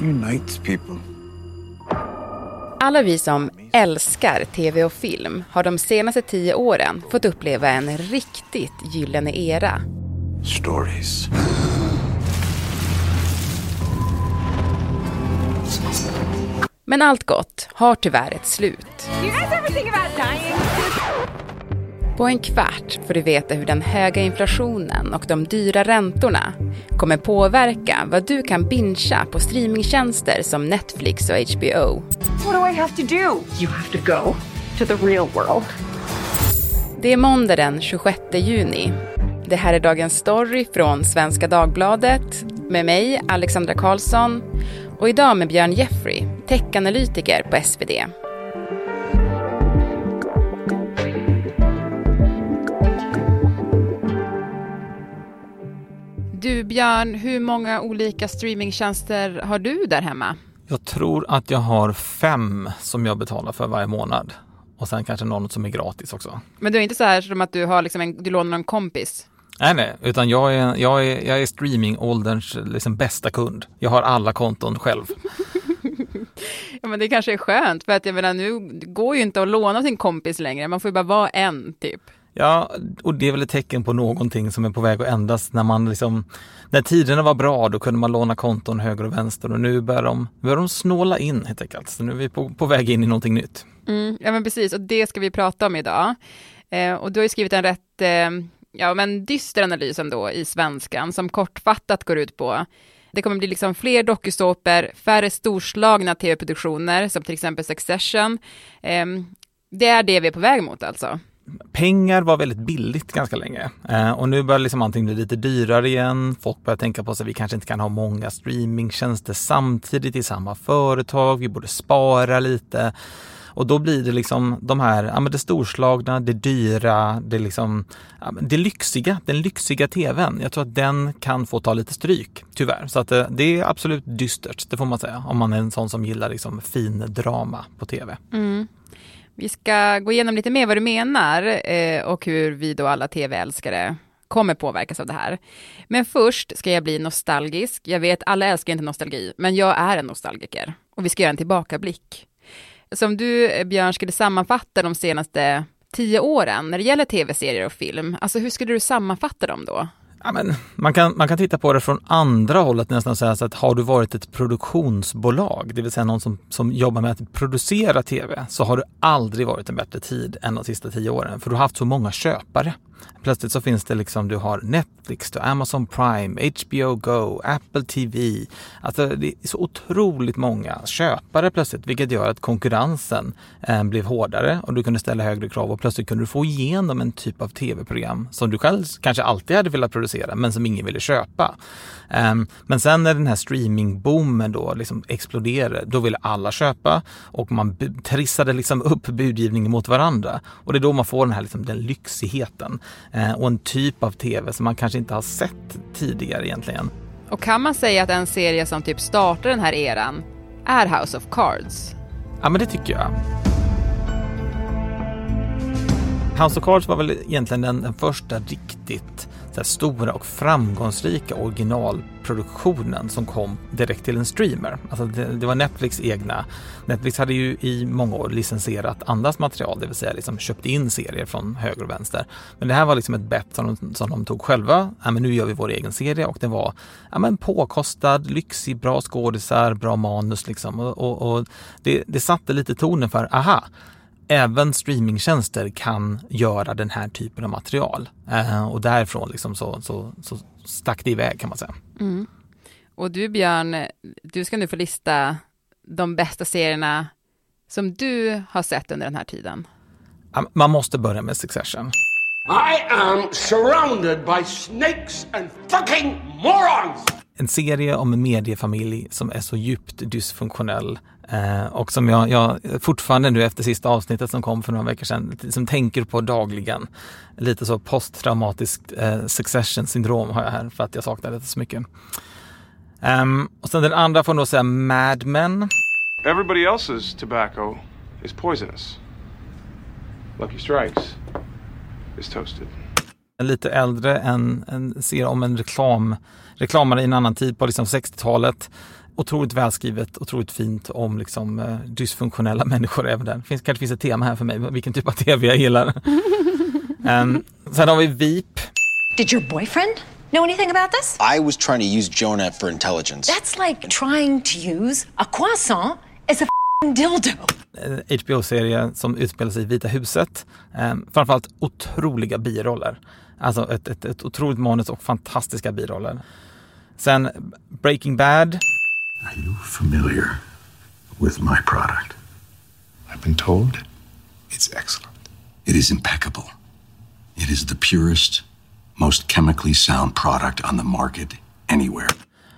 unites people. Alla vi som älskar tv och film har de senaste tio åren fått uppleva en riktigt gyllene era. Stories. Men allt gott har tyvärr ett slut. På en kvart får du veta hur den höga inflationen och de dyra räntorna kommer påverka vad du kan bingea på streamingtjänster som Netflix och HBO. What do I have to do? You have to go to the real world. Det är måndag den 26 juni. Det här är dagens story från Svenska Dagbladet med mig, Alexandra Karlsson och idag med Björn Jeffrey, techanalytiker på SvD. Du Björn, hur många olika streamingtjänster har du där hemma? Jag tror att jag har fem som jag betalar för varje månad. Och sen kanske någon som är gratis också. Men du är inte så här som att du, har liksom en, du lånar en kompis? Nej, nej, utan jag är, jag är, jag är streamingålderns liksom bästa kund. Jag har alla konton själv. ja, men det kanske är skönt, för att jag menar, nu går ju inte att låna sin kompis längre. Man får ju bara vara en, typ. Ja, och det är väl ett tecken på någonting som är på väg att ändras när man liksom, när tiderna var bra då kunde man låna konton höger och vänster och nu börjar de, börjar de snåla in helt enkelt. Så nu är vi på, på väg in i någonting nytt. Mm, ja men precis, och det ska vi prata om idag. Eh, och du har ju skrivit en rätt, eh, ja men dyster analys ändå i svenskan som kortfattat går ut på det kommer bli liksom fler dokusåpor, färre storslagna tv-produktioner som till exempel Succession. Eh, det är det vi är på väg mot alltså pengar var väldigt billigt ganska länge eh, och nu börjar liksom allting bli lite dyrare igen. Folk börjar tänka på att vi kanske inte kan ha många streamingtjänster samtidigt i samma företag. Vi borde spara lite. Och då blir det liksom de här, ja men det storslagna, det dyra, det liksom, ja, det lyxiga, den lyxiga tvn. Jag tror att den kan få ta lite stryk, tyvärr. Så att det, det är absolut dystert, det får man säga, om man är en sån som gillar liksom fin drama på tv. Mm. Vi ska gå igenom lite mer vad du menar eh, och hur vi då alla tv-älskare kommer påverkas av det här. Men först ska jag bli nostalgisk. Jag vet, alla älskar inte nostalgi, men jag är en nostalgiker. Och vi ska göra en tillbakablick. Som du, eh, Björn, skulle sammanfatta de senaste tio åren när det gäller tv-serier och film, alltså hur skulle du sammanfatta dem då? Ja, men man, kan, man kan titta på det från andra hållet nästan säga så att har du varit ett produktionsbolag, det vill säga någon som, som jobbar med att producera tv, så har du aldrig varit en bättre tid än de sista tio åren. För du har haft så många köpare. Plötsligt så finns det liksom, du har Netflix, du har Amazon Prime, HBO Go, Apple TV. Alltså det är så otroligt många köpare plötsligt, vilket gör att konkurrensen eh, blev hårdare och du kunde ställa högre krav och plötsligt kunde du få igenom en typ av tv-program som du själv kanske alltid hade velat producera men som ingen ville köpa. Um, men sen när den här streamingboomen då liksom exploderade, då ville alla köpa och man trissade liksom upp budgivningen mot varandra. Och det är då man får den här liksom, den lyxigheten uh, och en typ av tv som man kanske inte har sett tidigare egentligen. Och kan man säga att en serie som typ startar den här eran är House of Cards? Ja, men det tycker jag. House of Cards var väl egentligen den, den första riktigt den stora och framgångsrika originalproduktionen som kom direkt till en streamer. Alltså det, det, var Netflix egna. Netflix hade ju i många år licensierat andras material, det vill säga liksom köpt in serier från höger och vänster. Men det här var liksom ett bett som de, som de tog själva. Ja, men nu gör vi vår egen serie och den var ja, men påkostad, lyxig, bra skådisar, bra manus liksom. Och, och, och det, det satte lite tonen för, aha, även streamingtjänster kan göra den här typen av material. Eh, och därifrån liksom så, så, så stack det iväg kan man säga. Mm. Och du Björn, du ska nu få lista de bästa serierna som du har sett under den här tiden. Man måste börja med Succession. I am surrounded by snakes and fucking morons! En serie om en mediefamilj som är så djupt dysfunktionell Eh, och som jag, jag, fortfarande nu efter sista avsnittet som kom för några veckor sedan, som tänker på dagligen. Lite så posttraumatiskt eh, succession syndrom har jag här för att jag saknar det så mycket. Um, och sen den andra får nog säga Mad Men. Everybody else's tobacco is poisonous. Lucky Strikes is toasted. Lite äldre, en, en serie om en reklam, reklamare i en annan tid på liksom 60-talet otroligt välskrivet, otroligt fint om liksom, eh, dysfunktionella människor även där. Det finns, kanske finns ett tema här för mig, vilken typ av tv jag gillar. um, sen har vi VIP. Did your boyfriend know anything about this? I was trying to use Jonah for intelligence. That's like trying to use a croissant as a f***ing dildo. HBO-serie som utspelar sig i Vita huset. Um, framförallt otroliga biroller. Alltså ett, ett, ett otroligt manus och fantastiska biroller. Sen Breaking Bad. Are you familiar with my product? I've been told it's excellent. It is impeccable. It is the purest, most chemically sound product on the market anywhere.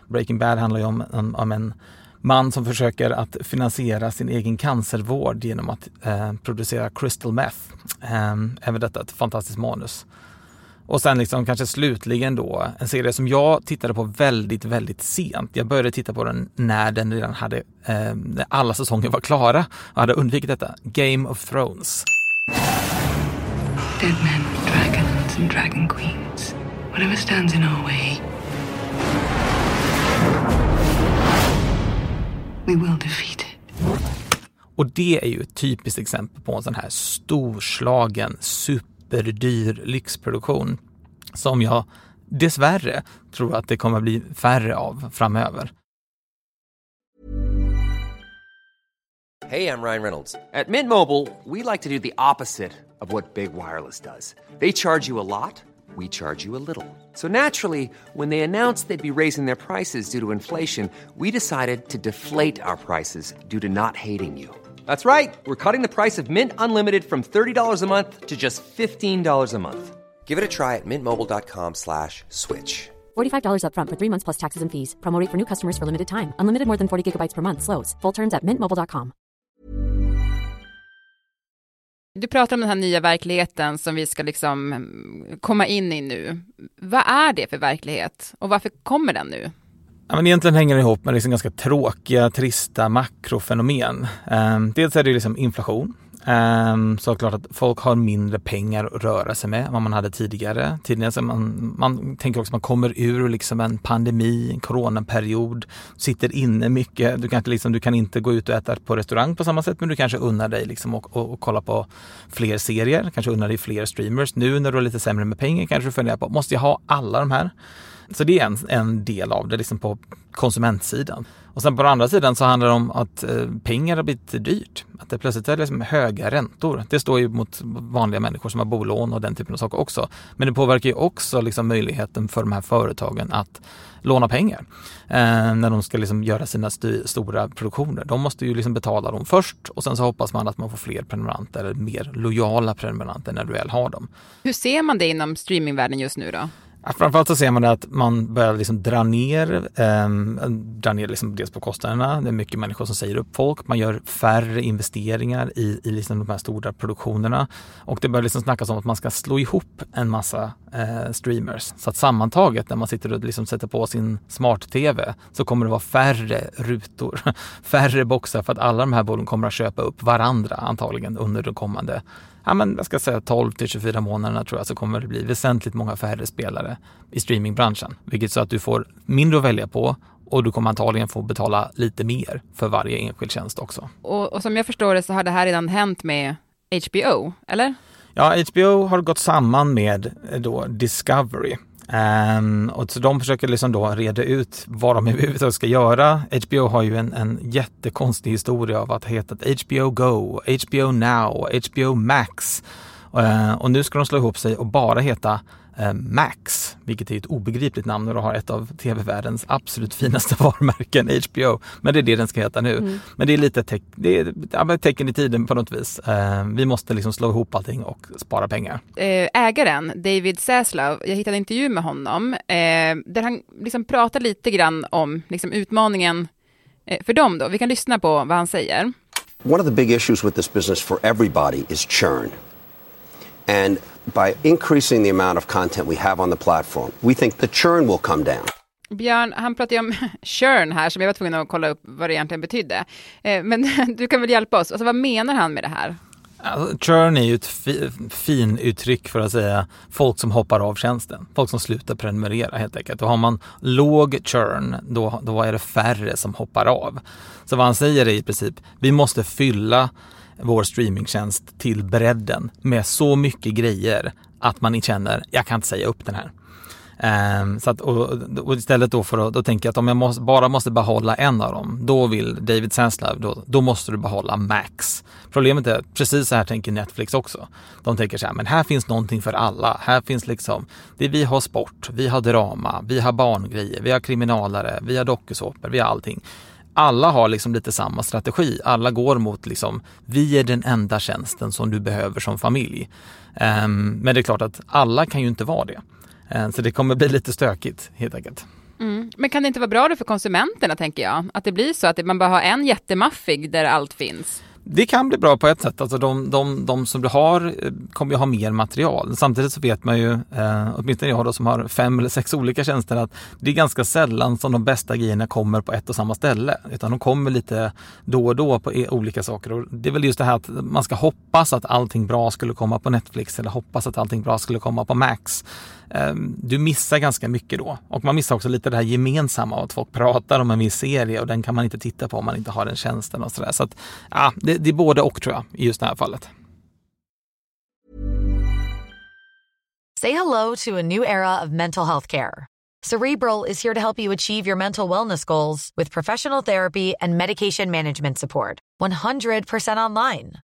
Breaking Bad handlar ju om, om, om en man som försöker att finansiera sin egen cancervård genom att eh, producera crystal meth. Eh, även detta ett fantastiskt manus. Och sen liksom kanske slutligen då en serie som jag tittade på väldigt, väldigt sent. Jag började titta på den när den redan hade, eh, när alla säsonger var klara och hade undvikit detta. Game of Thrones. Dead men, dragons and dragon queens. Whatever stands in our way, we will defeat it. Och det är ju ett typiskt exempel på en sån här storslagen, superdyr lyxproduktion som jag dessvärre tror att det kommer bli färre av framöver. Hej, jag Ryan Reynolds. På Mint Mobile, we like to do the opposite of what Big Wireless does. They charge you a lot, we charge you a little. So naturally, when they announced they'd be raising their prices due to inflation, we decided to deflate our prices due to not hating you. That's right. We're cutting the price of Mint Unlimited from $30 a month to just $15 a month. Give it a try at mintmobile.com slash switch. $45 upfront for three months plus taxes and fees. Promo rate for new customers for limited time. Unlimited more than 40 gigabytes per month. Slows. Full terms at mintmobile.com. Du pratar om den här nya verkligheten som vi ska liksom mm, komma in i nu. Vad är det för verklilighet och varför kommer den nu? Ja, men egentligen hänger det ihop med liksom ganska tråkiga, trista makrofenomen. Ehm, dels är det liksom inflation. Um, så klart att folk har mindre pengar att röra sig med än vad man hade tidigare. Tidigare så man, man tänker också att man kommer ur liksom en pandemi, en coronaperiod, sitter inne mycket. Du kan, inte liksom, du kan inte gå ut och äta på restaurang på samma sätt men du kanske unnar dig liksom och, och, och kolla på fler serier, kanske unnar dig fler streamers. Nu när du har lite sämre med pengar kanske du funderar på, måste jag ha alla de här? Så det är en, en del av det liksom på konsumentsidan. Och sen på den andra sidan så handlar det om att eh, pengar har blivit dyrt. Att det plötsligt är liksom höga räntor. Det står ju mot vanliga människor som har bolån och den typen av saker också. Men det påverkar ju också liksom möjligheten för de här företagen att låna pengar eh, när de ska liksom göra sina st stora produktioner. De måste ju liksom betala dem först och sen så hoppas man att man får fler prenumeranter eller mer lojala prenumeranter när du väl har dem. Hur ser man det inom streamingvärlden just nu då? Framförallt så ser man att man börjar liksom dra ner, eh, dra ner liksom dels på kostnaderna. Det är mycket människor som säger upp folk. Man gör färre investeringar i, i liksom de här stora produktionerna. Och det börjar liksom snackas om att man ska slå ihop en massa eh, streamers. Så att sammantaget när man sitter och liksom sätter på sin smart-tv så kommer det vara färre rutor, färre boxar för att alla de här bolagen kommer att köpa upp varandra antagligen under de kommande ja, men jag ska säga 12 till 24 månaderna tror jag så kommer det bli väsentligt många färre spelare i streamingbranschen. Vilket så att du får mindre att välja på och du kommer antagligen få betala lite mer för varje enskild tjänst också. Och, och som jag förstår det så har det här redan hänt med HBO, eller? Ja, HBO har gått samman med eh, då Discovery Um, och så de försöker liksom då reda ut vad de överhuvudtaget ska göra. HBO har ju en, en jättekonstig historia av att ha hetat HBO Go, HBO Now, HBO Max. Uh, och nu ska de slå ihop sig och bara heta uh, Max, vilket är ett obegripligt namn och har ett av tv-världens absolut finaste varumärken, HBO. Men det är det den ska heta nu. Mm. Men det är lite te det är, ja, tecken i tiden på något vis. Uh, vi måste liksom slå ihop allting och spara pengar. Ägaren, David Zaslav, jag hittade en intervju med honom där han liksom pratar lite grann om liksom utmaningen för dem. Då. Vi kan lyssna på vad han säger. One of the big issues with this business for everybody is churn. And by increasing the amount of content we have on the platform, we think the churn will come down. Björn, han pratar ju om churn här, som jag var tvungen att kolla upp vad det egentligen betydde. Men du kan väl hjälpa oss, alltså vad menar han med det här? Alltså, churn är ju ett fi, fin uttryck för att säga folk som hoppar av tjänsten. Folk som slutar prenumerera helt enkelt. Och har man låg churn, då, då är det färre som hoppar av. Så vad han säger är i princip, vi måste fylla vår streamingtjänst till bredden med så mycket grejer att man känner, jag kan inte säga upp den här. Um, så att, och, och, istället då för att, då tänker jag att om jag måste, bara måste behålla en av dem, då vill David Sanslav, då, då måste du behålla Max. Problemet är, precis så här tänker Netflix också. De tänker så här, men här finns någonting för alla. Här finns liksom, det vi har sport, vi har drama, vi har barngrejer, vi har kriminalare, vi har dokusåpor, vi har allting alla har liksom lite samma strategi. Alla går mot liksom, vi är den enda tjänsten som du behöver som familj. Um, men det är klart att alla kan ju inte vara det. Ehm, så det kommer bli lite stökigt helt enkelt. Mm. Men kan det inte vara bra då för konsumenterna tänker jag? Att det blir så att man bara har en jättemaffig där allt finns? Det kan bli bra på ett sätt. Alltså de, de, de som du har eh, kommer ju ha mer material. Samtidigt så vet man ju, eh, åtminstone jag då som har fem eller sex olika tjänster, att det är ganska sällan som de bästa grejerna kommer på ett och samma ställe. Utan de kommer lite då och då på e- olika saker. Och det är väl just det här att man ska hoppas att allting bra skulle komma på Netflix eller hoppas att allting bra skulle komma på Max. Ehm, du missar ganska mycket då. Och man missar också lite det här gemensamma att folk pratar om en viss serie och den kan man inte titta på om man inte har den tjänsten och sådär. Så att, ja, det, det är både och tror jag i just det här fallet. Say hello to a new era of mental health care. Cerebral is here to help you achieve your mental wellness goals with professional therapy and medication management support. 100% online.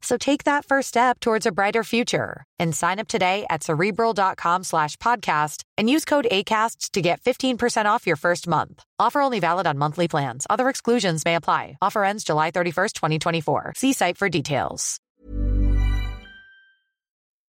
So take that first step towards a brighter future and sign up today at cerebral.com slash podcast and use code ACasts to get 15% off your first month. Offer only valid on monthly plans. Other exclusions may apply. Offer ends July 31st, 2024. See site for details.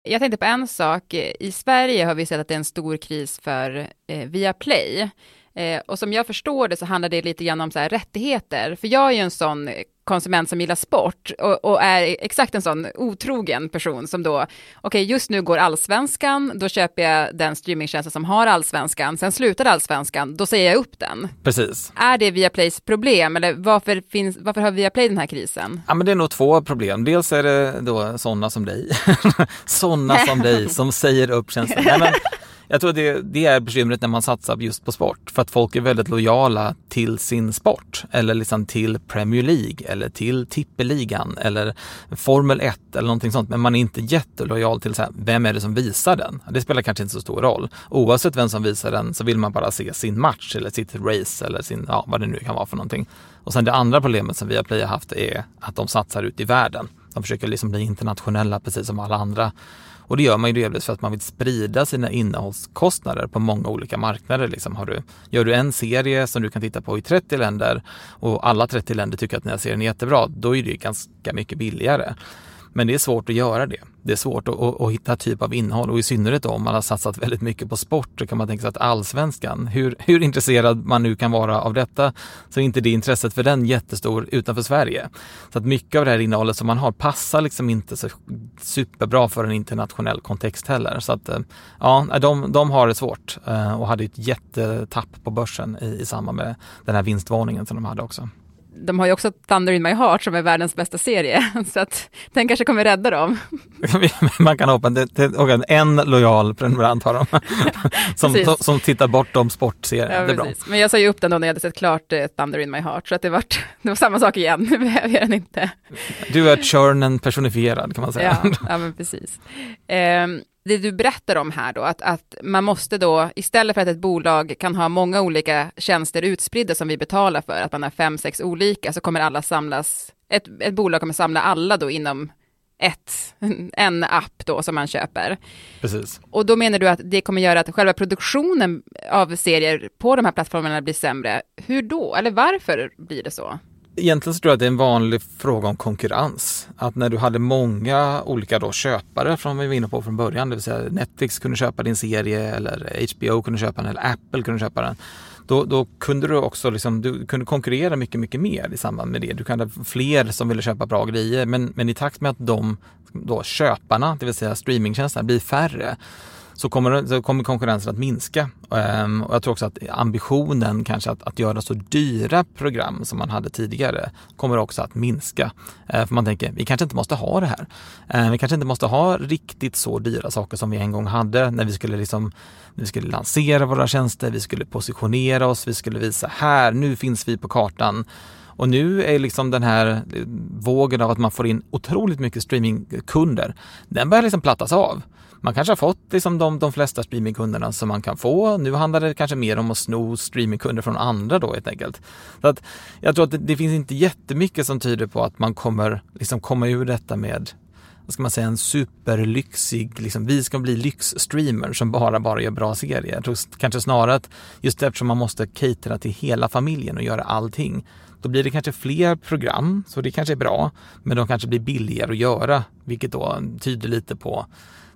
Jag tänkte på en sak. I Sverige har vi sett att det är en stor kris för eh, Viaplay. Eh, och som jag förstår det så handlar det lite grann om så här rättigheter. För jag är ju en sån konsument som gillar sport och, och är exakt en sån otrogen person som då, okej okay, just nu går allsvenskan, då köper jag den streamingtjänsten som har allsvenskan, sen slutar allsvenskan, då säger jag upp den. Precis. Är det Viaplays problem eller varför, finns, varför har Viaplay den här krisen? Ja men det är nog två problem. Dels är det då sådana som dig, sådana som dig som säger upp tjänsten. Nej, men, jag tror det, det är bekymret när man satsar just på sport. För att folk är väldigt lojala till sin sport. Eller liksom till Premier League eller till tippeligan eller Formel 1 eller någonting sånt. Men man är inte jättelojal till så här, vem är det som visar den? Det spelar kanske inte så stor roll. Oavsett vem som visar den så vill man bara se sin match eller sitt race eller sin, ja vad det nu kan vara för någonting. Och sen det andra problemet som Viaplay har haft är att de satsar ut i världen. De försöker liksom bli internationella precis som alla andra och det gör man ju delvis för att man vill sprida sina innehållskostnader på många olika marknader. Liksom har du, gör du en serie som du kan titta på i 30 länder och alla 30 länder tycker att den här serien är jättebra, då är det ganska mycket billigare. Men det är svårt att göra det. Det är svårt att, att, att hitta typ av innehåll och i synnerhet om man har satsat väldigt mycket på sport så kan man tänka sig att allsvenskan, hur, hur intresserad man nu kan vara av detta, så är inte det intresset för den jättestor utanför Sverige. Så att mycket av det här innehållet som man har passar liksom inte så superbra för en internationell kontext heller. Så att eh, ja, de, de har det svårt eh, och hade ett jättetapp på börsen i, i samband med den här vinstvarningen som de hade också de har ju också Thunder in my heart som är världens bästa serie, så att den kanske kommer rädda dem. Man kan hoppas, det, det, en lojal prenumerant har de, som, som, som, tittar bortom sportserien. Ja, det är bra. Men jag sa ju upp den då när jag hade sett klart eh, Thunder in my heart, så att det, var, det var samma sak igen, nu behöver jag den inte. Du är churnen personifierad kan man säga. Ja, ja men precis. Um, det du berättar om här då, att, att man måste då, istället för att ett bolag kan ha många olika tjänster utspridda som vi betalar för, att man har fem, sex olika, så kommer alla samlas, ett, ett bolag kommer samla alla då inom ett, en app då som man köper. Precis. Och då menar du att det kommer göra att själva produktionen av serier på de här plattformarna blir sämre. Hur då? Eller varför blir det så? Egentligen så tror jag att det är en vanlig fråga om konkurrens. Att när du hade många olika då köpare från vi var inne på från början, det vill säga Netflix kunde köpa din serie eller HBO kunde köpa den eller Apple kunde köpa den. Då, då kunde du också liksom, du kunde konkurrera mycket, mycket mer i samband med det. Du kunde ha fler som ville köpa bra grejer men, men i takt med att de då, köparna, det vill säga streamingtjänsterna, blir färre så kommer, så kommer konkurrensen att minska. Um, och jag tror också att ambitionen kanske att, att göra så dyra program som man hade tidigare kommer också att minska. Uh, för man tänker, vi kanske inte måste ha det här. Uh, vi kanske inte måste ha riktigt så dyra saker som vi en gång hade när vi skulle liksom vi skulle lansera våra tjänster, vi skulle positionera oss, vi skulle visa här, nu finns vi på kartan. Och nu är liksom den här eh, vågen av att man får in otroligt mycket streamingkunder, den börjar liksom plattas av man kanske har fått liksom de, de flesta streamingkunderna som man kan få. Nu handlar det kanske mer om att sno streamingkunder från andra då helt enkelt. Så att jag tror att det, det finns inte jättemycket som tyder på att man kommer liksom komma ur detta med vad ska man säga, en superlyxig, liksom, vi ska bli lyxstreamers som bara, bara gör bra serier. Jag tror kanske snarare att just eftersom man måste catera till hela familjen och göra allting, då blir det kanske fler program, så det kanske är bra, men de kanske blir billigare att göra, vilket då tyder lite på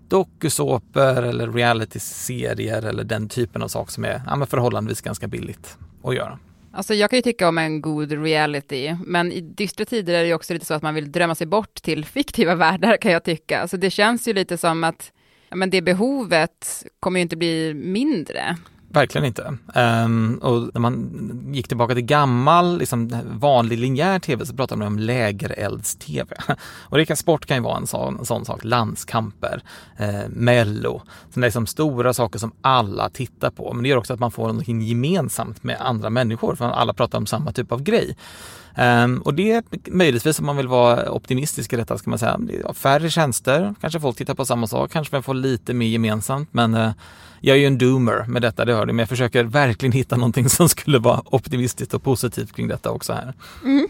dokusåpor eller realityserier eller den typen av saker som är ja, förhållandevis ganska billigt att göra. Alltså jag kan ju tycka om en god reality, men i dystra tider är det ju också lite så att man vill drömma sig bort till fiktiva världar kan jag tycka. Alltså det känns ju lite som att men det behovet kommer ju inte bli mindre. Verkligen inte. Um, och när man gick tillbaka till gammal, liksom, vanlig linjär tv så pratade man om lägerelds-tv. Och Rika sport kan ju vara en sån, en sån sak, landskamper, eh, mello. Så det är liksom stora saker som alla tittar på. Men det gör också att man får någonting gemensamt med andra människor, för alla pratar om samma typ av grej. Um, och det är möjligtvis om man vill vara optimistisk i detta ska man säga, färre tjänster, kanske folk tittar på samma sak, kanske man får lite mer gemensamt men uh, jag är ju en doomer med detta, det hör du, men jag försöker verkligen hitta någonting som skulle vara optimistiskt och positivt kring detta också här. Mm.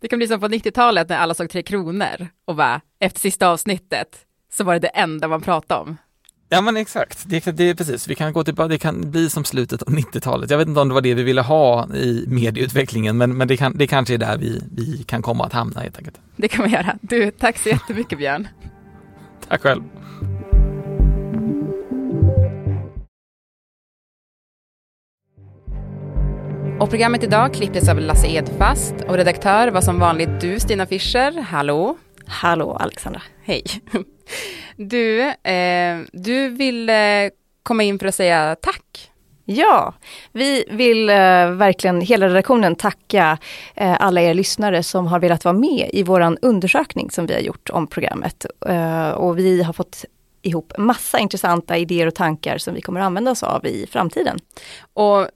Det kan bli som på 90-talet när alla såg Tre Kronor och bara efter sista avsnittet så var det det enda man pratade om. Ja men exakt, det, det är precis, vi kan gå tillbaka, det kan bli som slutet av 90-talet. Jag vet inte om det var det vi ville ha i medieutvecklingen men, men det, kan, det kanske är där vi, vi kan komma att hamna helt enkelt. Det kan vi göra. Du, tack så jättemycket Björn. tack själv. Och programmet idag klipptes av Lasse Edfast och redaktör var som vanligt du Stina Fischer. Hallå! Hallå Alexandra. Hej! Du, eh, du vill eh, komma in för att säga tack. Ja, vi vill eh, verkligen, hela redaktionen, tacka eh, alla er lyssnare som har velat vara med i våran undersökning som vi har gjort om programmet. Och vi har fått ihop massa intressanta idéer och tankar som vi kommer att använda oss av i framtiden. Och eh,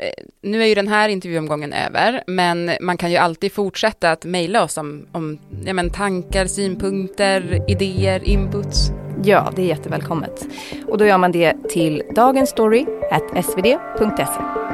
nu är ju den här intervjuomgången över, men man kan ju alltid fortsätta att mejla oss om, om ja, men tankar, synpunkter, idéer, inputs. Ja, det är jättevälkommet. Och då gör man det till dagensstory.svd.se.